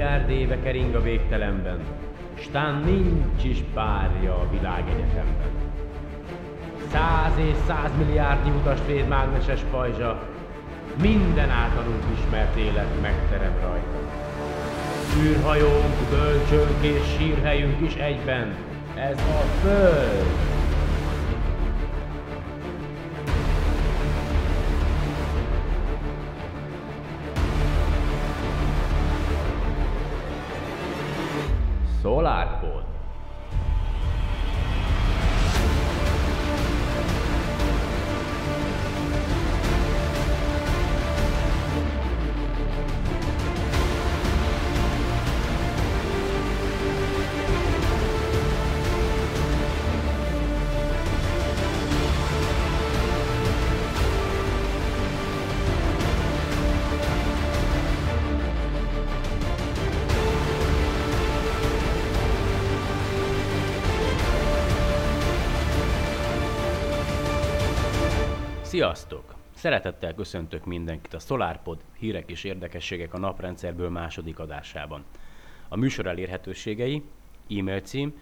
milliárd éve kering a végtelenben, s tán nincs is párja a világegyetemben. Száz és százmilliárdnyi utasvéd mágneses pajzsa, minden általunk ismert élet megterem rajta. űrhajónk, bölcsőnk és sírhelyünk is egyben, ez a Föld! Sziasztok! Szeretettel köszöntök mindenkit a SolarPod hírek és érdekességek a naprendszerből második adásában. A műsor elérhetőségei, e-mail cím,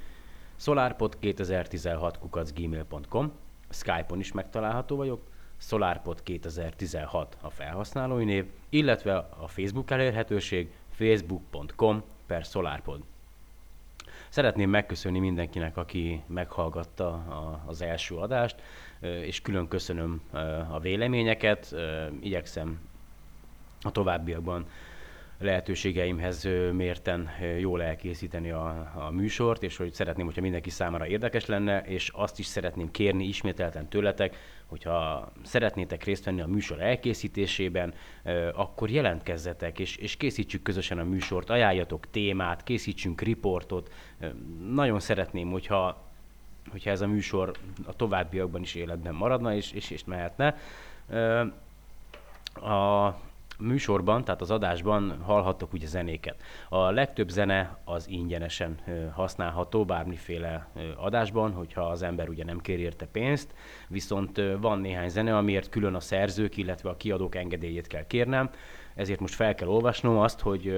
solarpod2016 gmail.com, Skype-on is megtalálható vagyok, solarpod2016 a felhasználói név, illetve a Facebook elérhetőség facebook.com per solarpod. Szeretném megköszönni mindenkinek, aki meghallgatta az első adást, és külön köszönöm a véleményeket, igyekszem a továbbiakban lehetőségeimhez mérten jól elkészíteni a, a műsort, és hogy szeretném, hogyha mindenki számára érdekes lenne, és azt is szeretném kérni ismételten tőletek, hogyha szeretnétek részt venni a műsor elkészítésében, akkor jelentkezzetek, és, és készítsük közösen a műsort, ajánljatok témát, készítsünk riportot. Nagyon szeretném, hogyha hogyha ez a műsor a továbbiakban is életben maradna és, és, és mehetne. A műsorban, tehát az adásban hallhattok ugye zenéket. A legtöbb zene az ingyenesen használható bármiféle adásban, hogyha az ember ugye nem kér érte pénzt, viszont van néhány zene, amiért külön a szerzők, illetve a kiadók engedélyét kell kérnem, ezért most fel kell olvasnom azt, hogy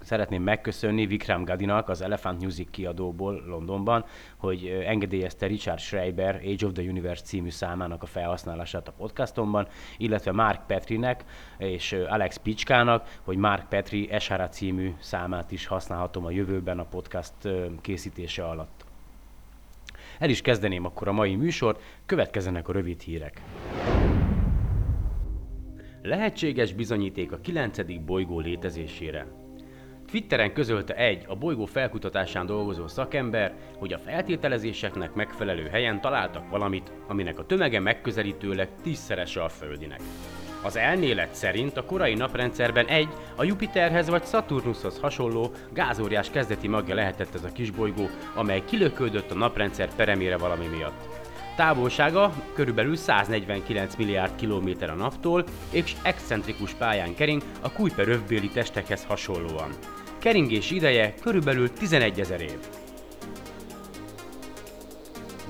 szeretném megköszönni Vikram Gadinak, az Elephant Music kiadóból Londonban, hogy engedélyezte Richard Schreiber Age of the Universe című számának a felhasználását a podcastomban, illetve Mark Petrinek és Alex Picskának, hogy Mark Petri Esara című számát is használhatom a jövőben a podcast készítése alatt. El is kezdeném akkor a mai műsort, következzenek a rövid hírek. Lehetséges bizonyíték a 9. bolygó létezésére. Twitteren közölte egy a bolygó felkutatásán dolgozó szakember, hogy a feltételezéseknek megfelelő helyen találtak valamit, aminek a tömege megközelítőleg tízszerese a Földinek. Az elmélet szerint a korai naprendszerben egy, a Jupiterhez vagy Saturnushoz hasonló gázóriás kezdeti magja lehetett ez a kisbolygó, amely kilökődött a naprendszer peremére valami miatt. Távolsága körülbelül 149 milliárd kilométer a naptól, és excentrikus pályán kering a Kuiper övbéli testekhez hasonlóan. Keringés ideje körülbelül 11 ezer év.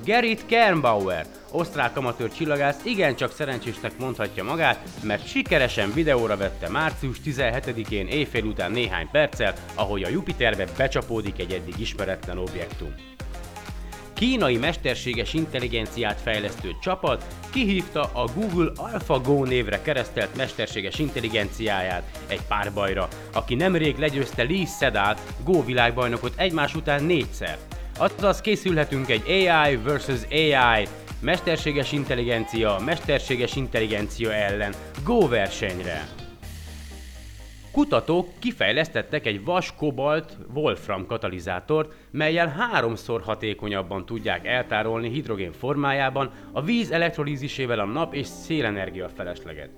Gerrit Kernbauer, osztrák amatőr csillagász igencsak szerencsésnek mondhatja magát, mert sikeresen videóra vette március 17-én éjfél után néhány perccel, ahogy a Jupiterbe becsapódik egy eddig ismeretlen objektum kínai mesterséges intelligenciát fejlesztő csapat kihívta a Google AlphaGo névre keresztelt mesterséges intelligenciáját egy párbajra, aki nemrég legyőzte Lee Sedal Go világbajnokot egymás után négyszer. Azaz készülhetünk egy AI versus AI mesterséges intelligencia, mesterséges intelligencia ellen Go versenyre. Kutatók kifejlesztettek egy vas-kobalt Wolfram katalizátort, melyel háromszor hatékonyabban tudják eltárolni hidrogén formájában a víz elektrolízisével a nap és szélenergia felesleget.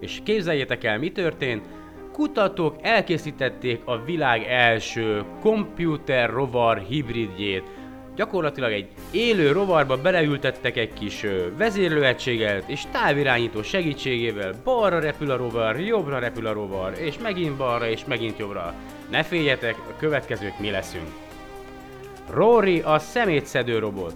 És képzeljétek el, mi történt? Kutatók elkészítették a világ első komputer rovar hibridjét, Gyakorlatilag egy élő rovarba beleültettek egy kis vezérlőegységet, és távirányító segítségével balra repül a rovar, jobbra repül a rovar, és megint balra, és megint jobbra. Ne féljetek, a következők mi leszünk. Rory a szemétszedő robot.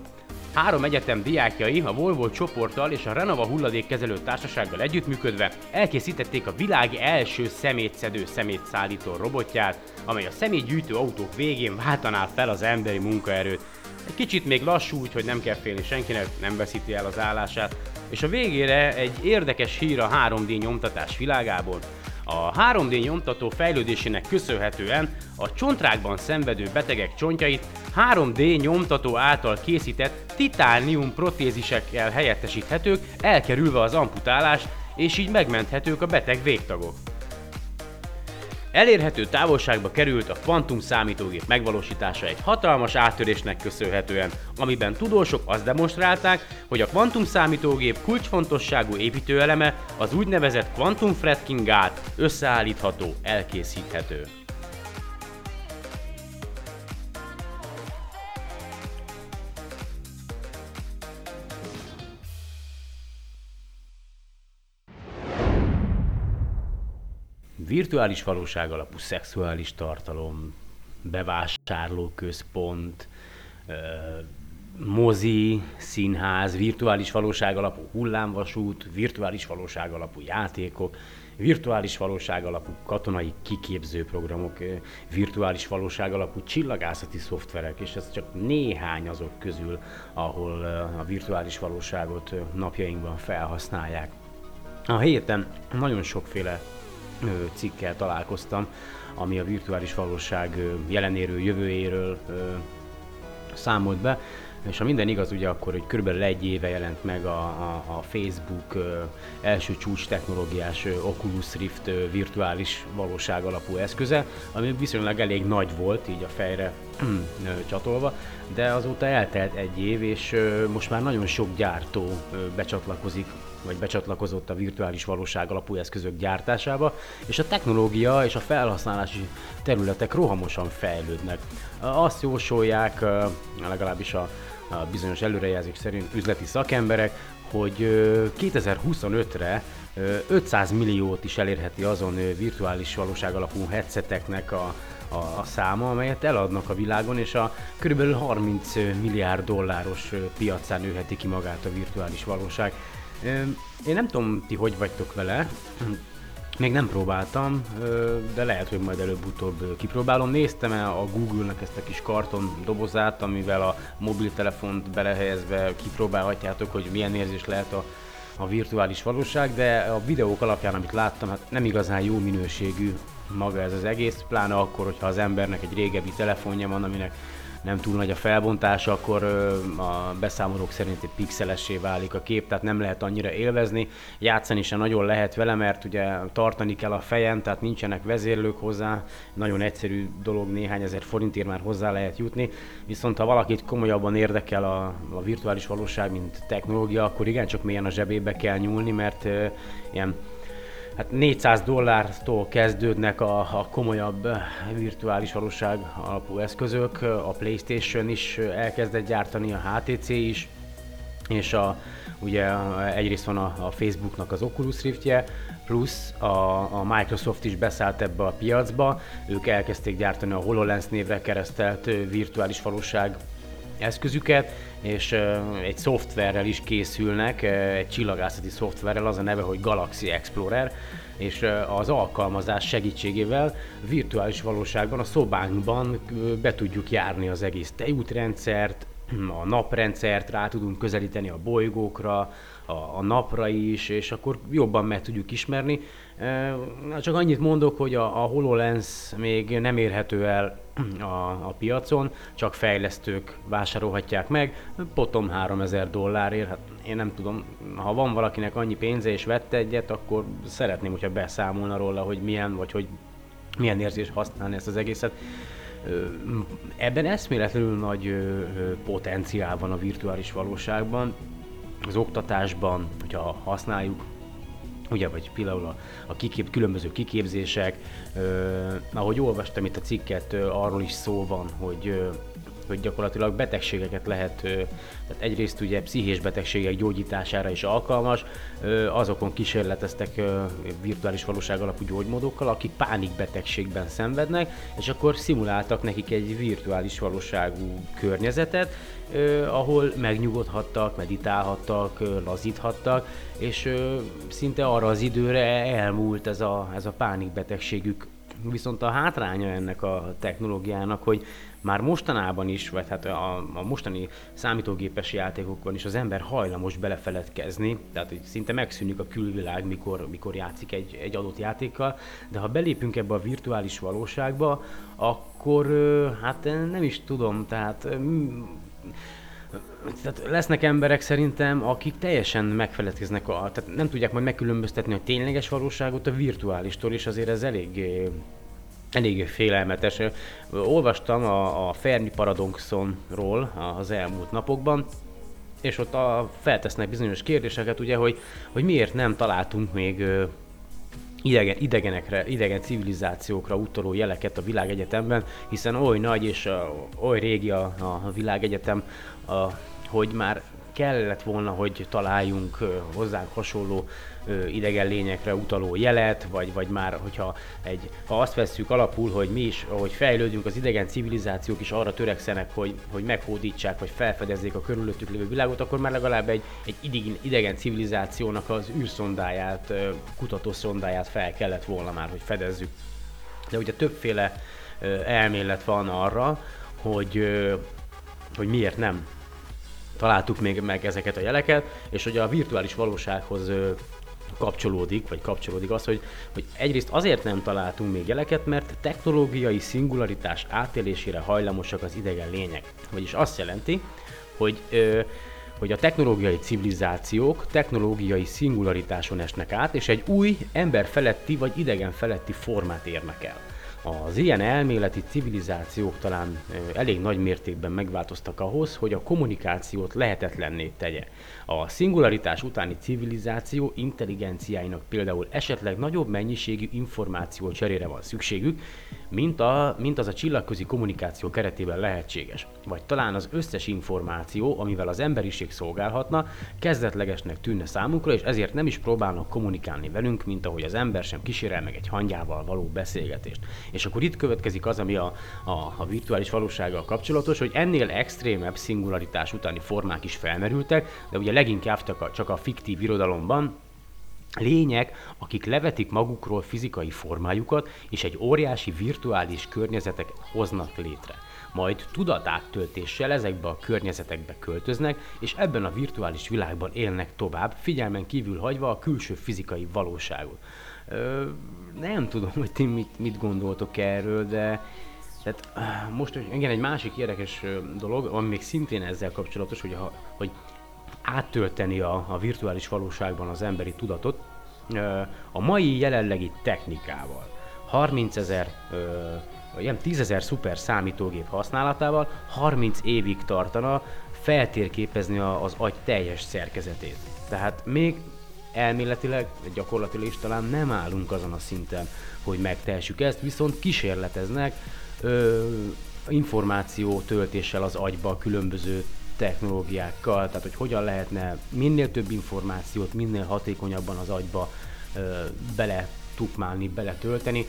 Három egyetem diákjai a Volvo csoporttal és a Renova hulladékkezelő társasággal együttműködve elkészítették a világ első szemétszedő szemétszállító robotját, amely a szemétgyűjtő autók végén váltaná fel az emberi munkaerőt. Egy kicsit még lassú, úgyhogy nem kell félni senkinek, nem veszíti el az állását. És a végére egy érdekes hír a 3D nyomtatás világából. A 3D nyomtató fejlődésének köszönhetően a csontrákban szenvedő betegek csontjait 3D nyomtató által készített titánium protézisekkel helyettesíthetők, elkerülve az amputálást, és így megmenthetők a beteg végtagok. Elérhető távolságba került a kvantum számítógép megvalósítása egy hatalmas áttörésnek köszönhetően, amiben tudósok azt demonstrálták, hogy a kvantum számítógép kulcsfontosságú építőeleme az úgynevezett Quantum Fredkin gát összeállítható, elkészíthető. Virtuális valóság alapú szexuális tartalom, bevásárlóközpont, mozi, színház, virtuális valóság alapú hullámvasút, virtuális valóság alapú játékok, virtuális valóság alapú katonai kiképző programok, virtuális valóság alapú csillagászati szoftverek, és ez csak néhány azok közül, ahol a virtuális valóságot napjainkban felhasználják. A héten nagyon sokféle cikkel találkoztam, ami a virtuális valóság jelenéről, jövőjéről számolt be, és ha minden igaz, ugye akkor, hogy körülbelül egy éve jelent meg a, a, a Facebook első csúcs technológiás Oculus Rift virtuális valóság alapú eszköze, ami viszonylag elég nagy volt, így a fejre csatolva, de azóta eltelt egy év, és most már nagyon sok gyártó becsatlakozik vagy becsatlakozott a virtuális valóság alapú eszközök gyártásába, és a technológia és a felhasználási területek rohamosan fejlődnek. Azt jósolják, legalábbis a, bizonyos előrejelzés szerint üzleti szakemberek, hogy 2025-re 500 milliót is elérheti azon virtuális valóság alapú headseteknek a, a, a száma, amelyet eladnak a világon, és a kb. 30 milliárd dolláros piacán nőheti ki magát a virtuális valóság. Én nem tudom, ti hogy vagytok vele, még nem próbáltam, de lehet, hogy majd előbb-utóbb kipróbálom. Néztem el a Google-nek ezt a kis karton dobozát, amivel a mobiltelefont belehelyezve kipróbálhatjátok, hogy milyen érzés lehet a, a virtuális valóság, de a videók alapján, amit láttam, hát nem igazán jó minőségű maga ez az egész, pláne akkor, hogyha az embernek egy régebbi telefonja van, aminek nem túl nagy a felbontása, akkor a beszámolók szerint egy pixelessé válik a kép, tehát nem lehet annyira élvezni. Játszani sem nagyon lehet vele, mert ugye tartani kell a fejen, tehát nincsenek vezérlők hozzá, nagyon egyszerű dolog, néhány ezer forintért már hozzá lehet jutni. Viszont ha valakit komolyabban érdekel a, a virtuális valóság, mint technológia, akkor igencsak mélyen a zsebébe kell nyúlni, mert ilyen hát 400 dollártól kezdődnek a, a komolyabb eh, virtuális valóság alapú eszközök, a PlayStation is elkezdett gyártani, a HTC is, és a, ugye egyrészt van a, a Facebooknak az Oculus Riftje, plusz a, a Microsoft is beszállt ebbe a piacba, ők elkezdték gyártani a HoloLens névre keresztelt eh, virtuális valóság eszközüket, és egy szoftverrel is készülnek, egy csillagászati szoftverrel, az a neve, hogy Galaxy Explorer, és az alkalmazás segítségével virtuális valóságban a szobánkban be tudjuk járni az egész tejútrendszert, a naprendszert, rá tudunk közelíteni a bolygókra, a, a napra is, és akkor jobban meg tudjuk ismerni. Csak annyit mondok, hogy a, a HoloLens még nem érhető el a, a piacon, csak fejlesztők vásárolhatják meg, potom 3000 dollárért, hát én nem tudom, ha van valakinek annyi pénze és vette egyet, akkor szeretném, hogyha beszámolna róla, hogy milyen, vagy hogy milyen érzés használni ezt az egészet. Ebben eszméletlenül nagy potenciál van a virtuális valóságban, az oktatásban, hogyha használjuk, ugye, vagy például a, a kikép, különböző kiképzések, eh, ahogy olvastam itt a cikket, arról is szó van, hogy eh, hogy gyakorlatilag betegségeket lehet, tehát egyrészt ugye pszichés betegségek gyógyítására is alkalmas, azokon kísérleteztek virtuális valóság alapú gyógymódokkal, akik pánikbetegségben szenvednek, és akkor szimuláltak nekik egy virtuális valóságú környezetet, ahol megnyugodhattak, meditálhattak, lazíthattak, és szinte arra az időre elmúlt ez a, ez a pánikbetegségük Viszont a hátránya ennek a technológiának, hogy már mostanában is, vagy hát a, a mostani számítógépes játékokban is az ember hajlamos belefeledkezni, tehát hogy szinte megszűnik a külvilág, mikor, mikor játszik egy, egy adott játékkal, de ha belépünk ebbe a virtuális valóságba, akkor hát nem is tudom, tehát tehát lesznek emberek szerintem, akik teljesen megfeledkeznek, a, tehát nem tudják majd megkülönböztetni a tényleges valóságot a virtuálistól, és azért ez elég elég félelmetes. Olvastam a, a Fermi paradoxonról az elmúlt napokban, és ott a, feltesznek bizonyos kérdéseket, ugye, hogy, hogy miért nem találtunk még idegen, idegenekre, idegen civilizációkra utaló jeleket a világegyetemben, hiszen oly nagy és oly régi a, a világegyetem, uh, hogy már kellett volna, hogy találjunk hozzánk hasonló idegen lényekre utaló jelet, vagy, vagy már, hogyha egy, ha azt vesszük alapul, hogy mi is, ahogy fejlődünk, az idegen civilizációk is arra törekszenek, hogy, hogy meghódítsák, vagy felfedezzék a körülöttük lévő világot, akkor már legalább egy, egy idegen, idegen civilizációnak az űrszondáját, kutató szondáját fel kellett volna már, hogy fedezzük. De ugye többféle elmélet van arra, hogy, hogy miért nem találtuk még meg ezeket a jeleket, és hogy a virtuális valósághoz kapcsolódik, vagy kapcsolódik az, hogy, hogy egyrészt azért nem találtunk még jeleket, mert technológiai szingularitás átélésére hajlamosak az idegen lények. Vagyis azt jelenti, hogy ö, hogy a technológiai civilizációk technológiai szingularitáson esnek át, és egy új ember feletti vagy idegen feletti formát érnek el. Az ilyen elméleti civilizációk talán elég nagy mértékben megváltoztak ahhoz, hogy a kommunikációt lehetetlenné tegye. A szingularitás utáni civilizáció intelligenciáinak például esetleg nagyobb mennyiségű információ cserére van szükségük, mint, a, mint az a csillagközi kommunikáció keretében lehetséges. Vagy talán az összes információ, amivel az emberiség szolgálhatna, kezdetlegesnek tűnne számukra, és ezért nem is próbálnak kommunikálni velünk, mint ahogy az ember sem kísérel meg egy hangyával való beszélgetést. És akkor itt következik az, ami a, a, a virtuális valósággal kapcsolatos, hogy ennél extrémebb szingularitás utáni formák is felmerültek, de ugye leginkább csak a, csak a fiktív irodalomban, lények, akik levetik magukról fizikai formájukat, és egy óriási virtuális környezetek hoznak létre. Majd tudatáttöltéssel ezekbe a környezetekbe költöznek, és ebben a virtuális világban élnek tovább, figyelmen kívül hagyva a külső fizikai valóságot. Nem tudom, hogy ti mit, mit gondoltok erről, de tehát most igen, egy másik érdekes dolog, ami még szintén ezzel kapcsolatos, hogy, ha, hogy áttölteni a, a virtuális valóságban az emberi tudatot, a mai jelenlegi technikával, 30 ezer, ilyen 10 ezer szuper számítógép használatával 30 évig tartana feltérképezni az agy teljes szerkezetét. Tehát még elméletileg, gyakorlatilag is talán nem állunk azon a szinten, hogy megtehessük ezt, viszont kísérleteznek ö, információ töltéssel az agyba különböző technológiákkal, tehát hogy hogyan lehetne minél több információt, minél hatékonyabban az agyba ö, bele tukmálni, beletölteni.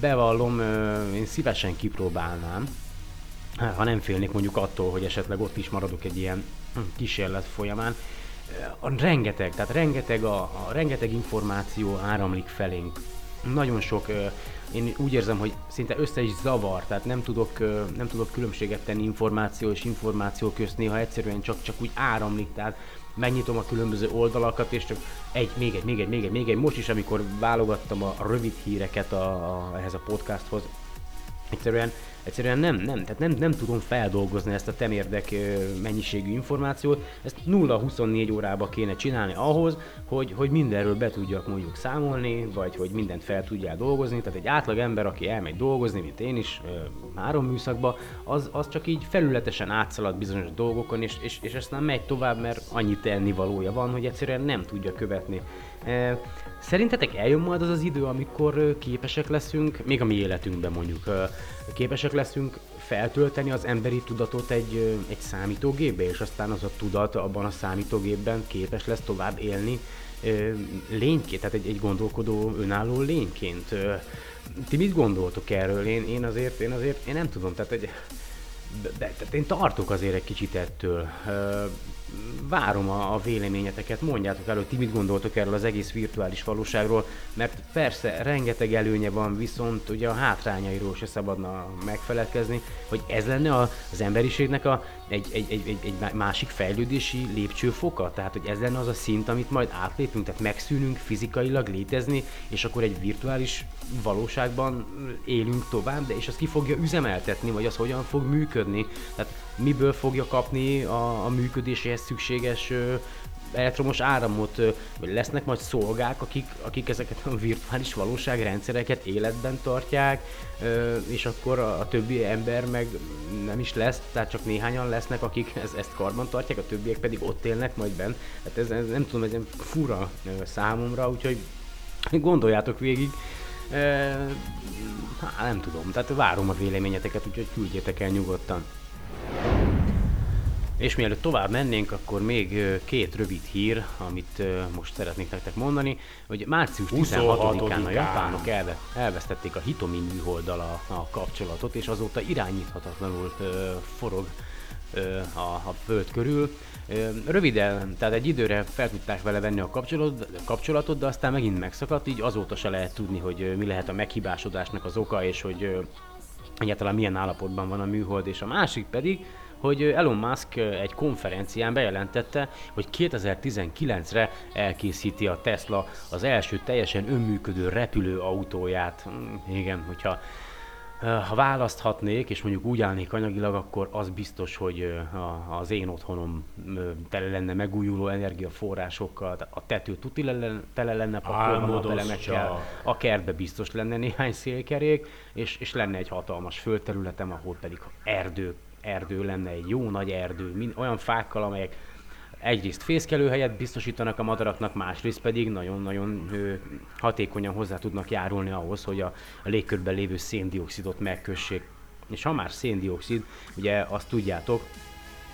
Bevallom, ö, én szívesen kipróbálnám, ha nem félnék mondjuk attól, hogy esetleg ott is maradok egy ilyen kísérlet folyamán. A rengeteg, tehát rengeteg, a, a rengeteg információ áramlik felénk. Nagyon sok én úgy érzem, hogy szinte össze is zavar, tehát nem tudok, nem tudok különbséget tenni információ és információ közt, néha egyszerűen csak, csak úgy áramlik, tehát megnyitom a különböző oldalakat, és csak egy, még egy, még egy, még egy, még egy. Most is, amikor válogattam a rövid híreket a, a, ehhez a podcasthoz, egyszerűen Egyszerűen nem, nem, tehát nem, nem tudom feldolgozni ezt a temérdek mennyiségű információt, ezt 0-24 órába kéne csinálni ahhoz, hogy, hogy mindenről be tudjak mondjuk számolni, vagy hogy mindent fel tudjál dolgozni, tehát egy átlag ember, aki elmegy dolgozni, mint én is, három műszakba, az, az csak így felületesen átszalad bizonyos dolgokon, és, és, és aztán megy tovább, mert annyi tennivalója van, hogy egyszerűen nem tudja követni. Szerintetek eljön majd az az idő, amikor képesek leszünk, még a mi életünkben mondjuk, képesek képesek leszünk feltölteni az emberi tudatot egy, egy számítógépbe, és aztán az a tudat abban a számítógépben képes lesz tovább élni lényként, tehát egy, egy gondolkodó, önálló lényként. Ti mit gondoltok erről? Én, én azért, én azért, én nem tudom, tehát egy, de, de, de én tartok azért egy kicsit ettől várom a, a véleményeteket, mondjátok el, hogy ti mit gondoltok erről az egész virtuális valóságról, mert persze rengeteg előnye van, viszont ugye a hátrányairól se szabadna megfeledkezni, hogy ez lenne az emberiségnek a, egy, egy, egy, egy, egy másik fejlődési lépcsőfoka, tehát hogy ez lenne az a szint, amit majd átlépünk, tehát megszűnünk fizikailag létezni, és akkor egy virtuális valóságban élünk tovább, de és az ki fogja üzemeltetni, vagy az hogyan fog működni, tehát miből fogja kapni a, a működéséhez szükséges elektromos áramot, vagy lesznek majd szolgák, akik, akik ezeket a virtuális valóságrendszereket életben tartják, és akkor a, többi ember meg nem is lesz, tehát csak néhányan lesznek, akik ez, ezt karban tartják, a többiek pedig ott élnek majd benn. Hát ez, ez nem tudom, ez fura számomra, úgyhogy gondoljátok végig. Hát nem tudom, tehát várom a véleményeteket, úgyhogy küldjétek el nyugodtan. És mielőtt tovább mennénk, akkor még két rövid hír, amit most szeretnék nektek mondani, hogy március 16-án a japánok elve, elvesztették a Hitomi műholddal a, a kapcsolatot, és azóta irányíthatatlanul ö, forog ö, a, a föld körül. Röviden, tehát egy időre fel tudták vele venni a kapcsolatot, de aztán megint megszakadt, így azóta se lehet tudni, hogy mi lehet a meghibásodásnak az oka, és hogy egyáltalán milyen állapotban van a műhold, és a másik pedig, hogy Elon Musk egy konferencián bejelentette, hogy 2019-re elkészíti a Tesla az első teljesen önműködő repülőautóját. Hmm, igen, hogyha ha választhatnék, és mondjuk úgy állnék anyagilag, akkor az biztos, hogy az én otthonom tele lenne megújuló energiaforrásokkal, a tető tuti tele lenne pakolva elemekkel, a kertbe biztos lenne néhány szélkerék, és, és lenne egy hatalmas földterületem, ahol pedig erdők erdő lenne, egy jó nagy erdő, mind, olyan fákkal, amelyek egyrészt fészkelőhelyet biztosítanak a madaraknak, másrészt pedig nagyon-nagyon hatékonyan hozzá tudnak járulni ahhoz, hogy a, légkörben lévő széndiokszidot megkössék. És ha már széndiokszid, ugye azt tudjátok,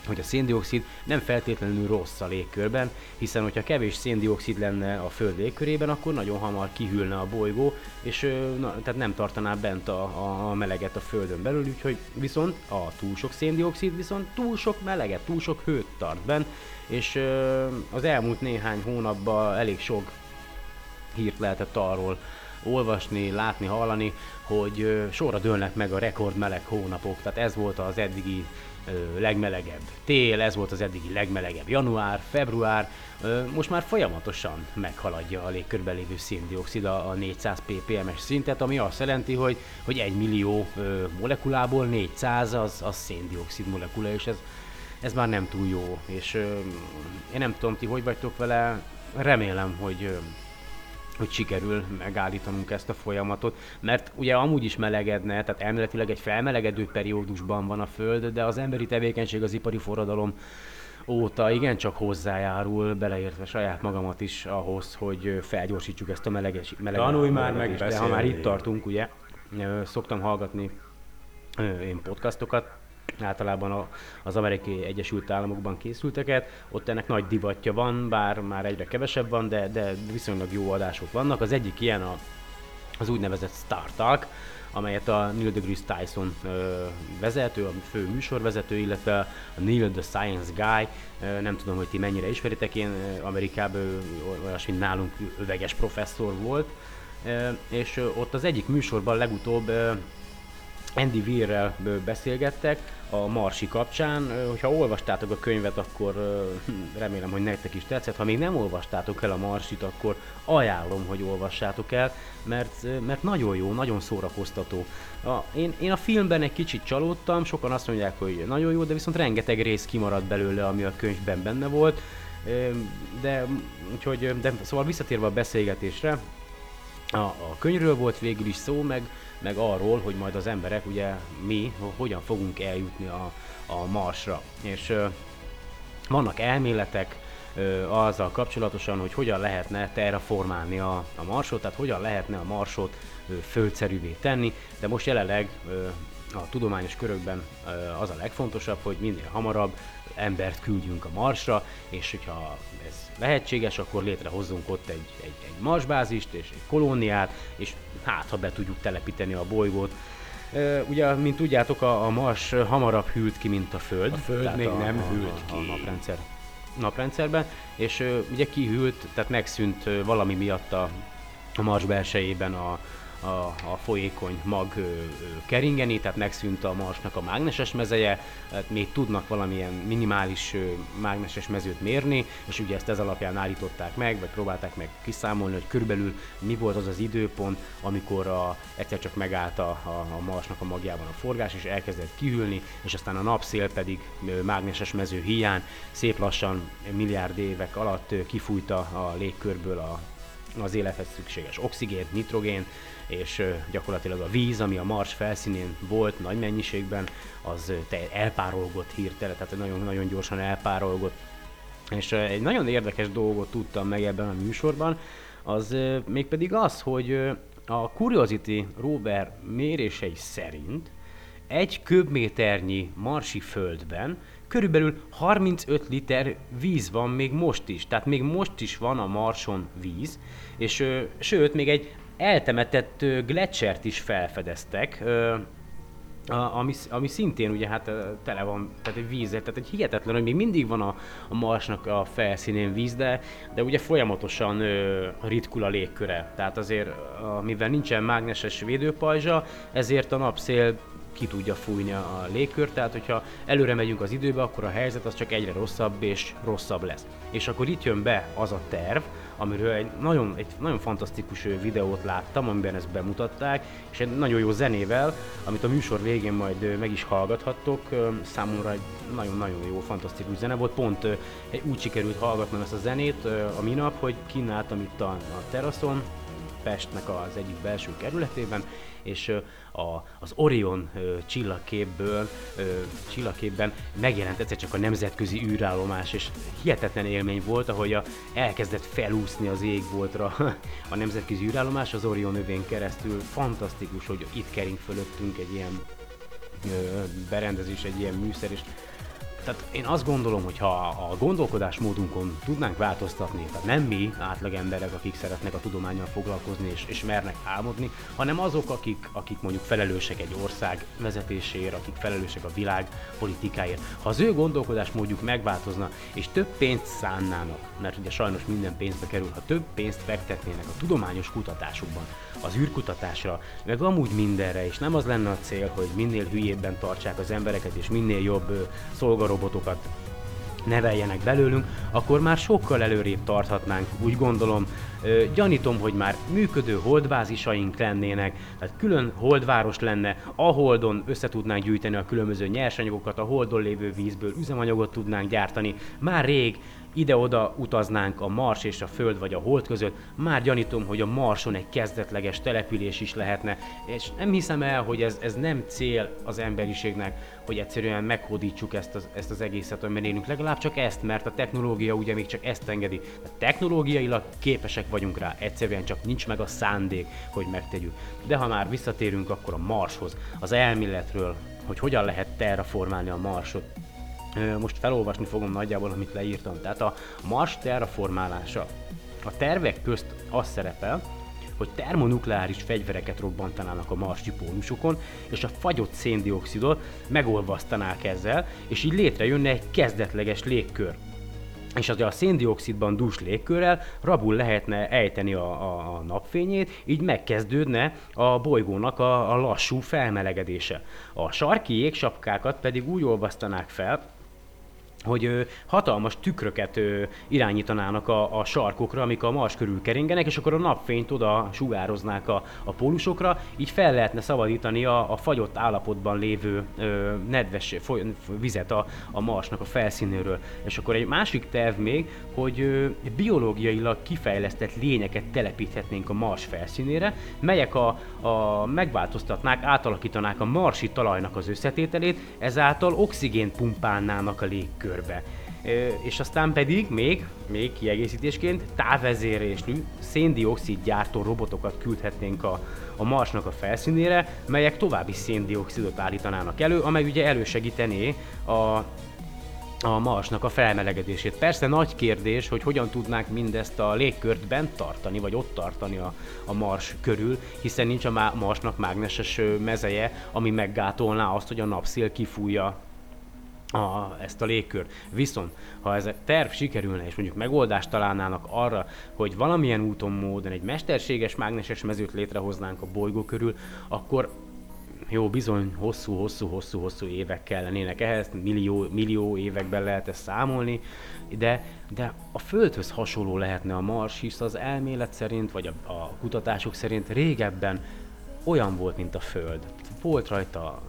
hogy a széndiokszid nem feltétlenül rossz a légkörben, hiszen hogyha kevés széndiokszid lenne a Föld légkörében, akkor nagyon hamar kihűlne a bolygó, és na, tehát nem tartaná bent a, a meleget a Földön belül, úgyhogy viszont a túl sok széndiokszid viszont túl sok meleget, túl sok hőt tart bent, és az elmúlt néhány hónapban elég sok hírt lehetett arról olvasni, látni, hallani, hogy sorra dőlnek meg a rekordmeleg hónapok, tehát ez volt az eddigi legmelegebb tél, ez volt az eddigi legmelegebb január, február, most már folyamatosan meghaladja a légkörben lévő széndiokszid a 400 ppm-es szintet, ami azt jelenti, hogy, hogy 1 millió molekulából 400 az, az széndiokszid molekula, és ez, ez már nem túl jó, és én nem tudom ti, hogy vagytok vele, remélem, hogy hogy sikerül megállítanunk ezt a folyamatot, mert ugye amúgy is melegedne, tehát elméletileg egy felmelegedő periódusban van a Föld, de az emberi tevékenység az ipari forradalom óta igencsak hozzájárul, beleértve saját magamat is ahhoz, hogy felgyorsítsuk ezt a meleges, meleges Tanulj már meg De ha már itt tartunk, ugye, szoktam hallgatni én podcastokat, általában a, az amerikai Egyesült Államokban készülteket. Ott ennek nagy divatja van, bár már egyre kevesebb van, de, de viszonylag jó adások vannak. Az egyik ilyen a, az úgynevezett Star Talk, amelyet a Neil deGrasse Tyson ö, vezető, a fő műsorvezető, illetve a Neil the Science Guy, ö, nem tudom, hogy ti mennyire ismeritek, én Amerikában olyas, mint nálunk öveges professzor volt, ö, és ott az egyik műsorban legutóbb ö, Andy Weirrel beszélgettek a Marsi kapcsán. Hogyha olvastátok a könyvet, akkor hm, remélem, hogy nektek is tetszett. Ha még nem olvastátok el a Marsit, akkor ajánlom, hogy olvassátok el, mert, mert nagyon jó, nagyon szórakoztató. A, én, én a filmben egy kicsit csalódtam, sokan azt mondják, hogy nagyon jó, de viszont rengeteg rész kimaradt belőle, ami a könyvben benne volt. De, úgyhogy, de szóval visszatérve a beszélgetésre, a, a könyvről volt végül is szó, meg, meg arról, hogy majd az emberek, ugye mi, hogyan fogunk eljutni a, a Marsra. És ö, vannak elméletek, azzal kapcsolatosan, hogy hogyan lehetne terraformálni a, a marsot, tehát hogyan lehetne a marsot földszerűvé tenni, de most jelenleg a tudományos körökben az a legfontosabb, hogy minél hamarabb embert küldjünk a Marsra, és hogyha ez lehetséges, akkor létrehozzunk ott egy, egy, egy Marsbázist és egy kolóniát, és hát ha be tudjuk telepíteni a bolygót. ugye, mint tudjátok, a, a Mars hamarabb hűlt ki, mint a Föld. A Föld még a, nem hűlt a, ki. A naprendszer, naprendszerben, és ugye kihűlt, tehát megszűnt valami miatt a, a Mars belsejében a, a, a folyékony mag ö, ö, keringeni, tehát megszűnt a Marsnak a mágneses mezeje, tehát még tudnak valamilyen minimális ö, mágneses mezőt mérni, és ugye ezt ez alapján állították meg, vagy próbálták meg kiszámolni, hogy körülbelül mi volt az az időpont, amikor a, egyszer csak megállt a, a, a Marsnak a magjában a forgás, és elkezdett kihűlni, és aztán a napszél pedig ö, mágneses mező hiány szép lassan milliárd évek alatt ö, kifújta a légkörből a az élethez szükséges oxigént, nitrogén, és gyakorlatilag a víz, ami a Mars felszínén volt nagy mennyiségben, az elpárolgott hirtelen, tehát nagyon-nagyon gyorsan elpárolgott. És egy nagyon érdekes dolgot tudtam meg ebben a műsorban, az mégpedig az, hogy a Curiosity rover mérései szerint egy köbméternyi marsi földben körülbelül 35 liter víz van még most is. Tehát még most is van a Marson víz, és ö, sőt, még egy eltemetett gletschert is felfedeztek, ö, a, ami, ami szintén ugye hát tele van, tehát egy víz, tehát egy hihetetlen, hogy még mindig van a, a Marsnak a felszínén víz, de, de ugye folyamatosan ö, ritkul a légköre. Tehát azért, a, mivel nincsen mágneses védőpajzsa, ezért a napszél ki tudja fújni a légkört, tehát hogyha előre megyünk az időbe, akkor a helyzet az csak egyre rosszabb és rosszabb lesz. És akkor itt jön be az a terv, amiről egy nagyon, egy nagyon fantasztikus videót láttam, amiben ezt bemutatták, és egy nagyon jó zenével, amit a műsor végén majd meg is hallgathattok. Számomra egy nagyon-nagyon jó, fantasztikus zene volt. Pont úgy sikerült hallgatnom ezt a zenét a minap, hogy kínáltam itt a, a teraszon, Pestnek az egyik belső kerületében, és a, az Orion csillagképből, csillagképben megjelent egyszer csak a nemzetközi űrállomás, és hihetetlen élmény volt, ahogy a, elkezdett felúszni az égboltra a nemzetközi űrállomás az Orion övén keresztül. Fantasztikus, hogy itt kering fölöttünk egy ilyen berendezés, egy ilyen műszer, és tehát én azt gondolom, hogy ha a gondolkodásmódunkon tudnánk változtatni, tehát nem mi átlag emberek, akik szeretnek a tudományjal foglalkozni és, és mernek álmodni, hanem azok, akik, akik mondjuk felelősek egy ország vezetéséért, akik felelősek a világ politikáért. Ha az ő gondolkodásmódjuk megváltozna, és több pénzt szánnának, mert ugye sajnos minden pénzbe kerül, ha több pénzt fektetnének a tudományos kutatásokban, az űrkutatásra, meg amúgy mindenre, és nem az lenne a cél, hogy minél hülyébben tartsák az embereket, és minél jobb szolgarobotokat neveljenek belőlünk, akkor már sokkal előrébb tarthatnánk, úgy gondolom. Ö, gyanítom, hogy már működő holdbázisaink lennének, tehát külön holdváros lenne, a holdon össze tudnánk gyűjteni a különböző nyersanyagokat, a holdon lévő vízből üzemanyagot tudnánk gyártani. Már rég ide-oda utaznánk a Mars és a Föld vagy a Hold között, már gyanítom, hogy a Marson egy kezdetleges település is lehetne, és nem hiszem el, hogy ez, ez nem cél az emberiségnek, hogy egyszerűen meghódítsuk ezt az, ezt az egészet, amiben élünk. Legalább csak ezt, mert a technológia ugye még csak ezt engedi. A technológiailag képesek vagyunk rá, egyszerűen csak nincs meg a szándék, hogy megtegyük. De ha már visszatérünk akkor a Marshoz, az elméletről, hogy hogyan lehet terraformálni a Marsot, most felolvasni fogom nagyjából, amit leírtam. Tehát a Mars terraformálása. A tervek közt az szerepel, hogy termonukleáris fegyvereket robbantanának a marsi pólusokon, és a fagyott széndiokszidot megolvasztanák ezzel, és így létrejönne egy kezdetleges légkör és az a széndiokszidban dús légkörrel rabul lehetne ejteni a, a, a napfényét, így megkezdődne a bolygónak a, a lassú felmelegedése. A sarki jégsapkákat pedig úgy olvasztanák fel, hogy hatalmas tükröket irányítanának a, a sarkokra, amik a Mars körül keringenek, és akkor a napfényt oda sugároznák a, a pólusokra, így fel lehetne szabadítani a, a fagyott állapotban lévő ö, nedves foly, vizet a, a Marsnak a felszínéről. És akkor egy másik terv még, hogy ö, biológiailag kifejlesztett lényeket telepíthetnénk a Mars felszínére, melyek a, a megváltoztatnák, átalakítanák a marsi talajnak az összetételét, ezáltal oxigént pumpálnának a légkör körbe. és aztán pedig még, még kiegészítésként távezérésű széndiokszid gyártó robotokat küldhetnénk a, a Marsnak a felszínére, melyek további széndiokszidot állítanának elő, amely ugye elősegítené a a Marsnak a felmelegedését. Persze nagy kérdés, hogy hogyan tudnánk mindezt a légkört bent tartani, vagy ott tartani a, a Mars körül, hiszen nincs a Marsnak mágneses mezeje, ami meggátolná azt, hogy a napszél kifújja a, ezt a légkört. Viszont, ha ez a terv sikerülne, és mondjuk megoldást találnának arra, hogy valamilyen úton, módon egy mesterséges mágneses mezőt létrehoznánk a bolygó körül, akkor jó, bizony hosszú-hosszú-hosszú-hosszú évek kellenének ehhez, millió, millió években lehet ezt számolni, de, de a Földhöz hasonló lehetne a Mars, hisz az elmélet szerint, vagy a, a kutatások szerint régebben olyan volt, mint a Föld. Volt rajta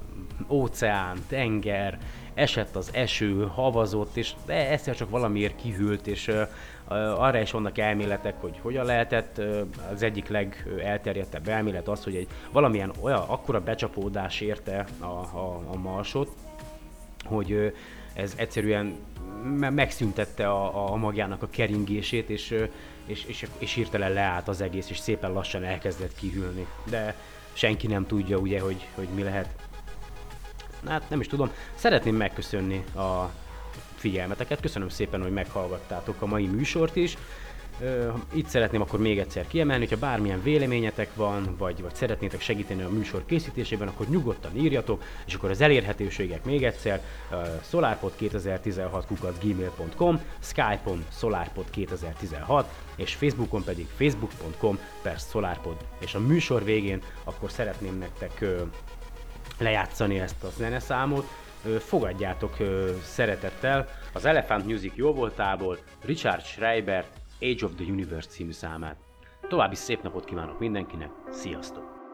óceán, tenger, esett az eső, havazott, és de egyszer csak valamiért kihűlt, és arra is vannak elméletek, hogy hogyan lehetett, az egyik legelterjedtebb elmélet az, hogy egy valamilyen olyan akkora becsapódás érte a, a, a marsot, hogy ez egyszerűen megszüntette a, a magjának a keringését, és, és, és, és hirtelen leállt az egész, és szépen lassan elkezdett kihűlni. De senki nem tudja ugye, hogy, hogy mi lehet hát nem is tudom, szeretném megköszönni a figyelmeteket. Köszönöm szépen, hogy meghallgattátok a mai műsort is. Itt szeretném akkor még egyszer kiemelni, hogyha bármilyen véleményetek van, vagy, vagy szeretnétek segíteni a műsor készítésében, akkor nyugodtan írjatok, és akkor az elérhetőségek még egyszer solarpod2016 gmail.com, Skype-on solarpod2016, és Facebookon pedig facebook.com per solarpod. És a műsor végén akkor szeretném nektek lejátszani ezt a zeneszámot. Fogadjátok szeretettel az Elephant Music jó voltából Richard Schreiber Age of the Universe című számát. További szép napot kívánok mindenkinek, sziasztok!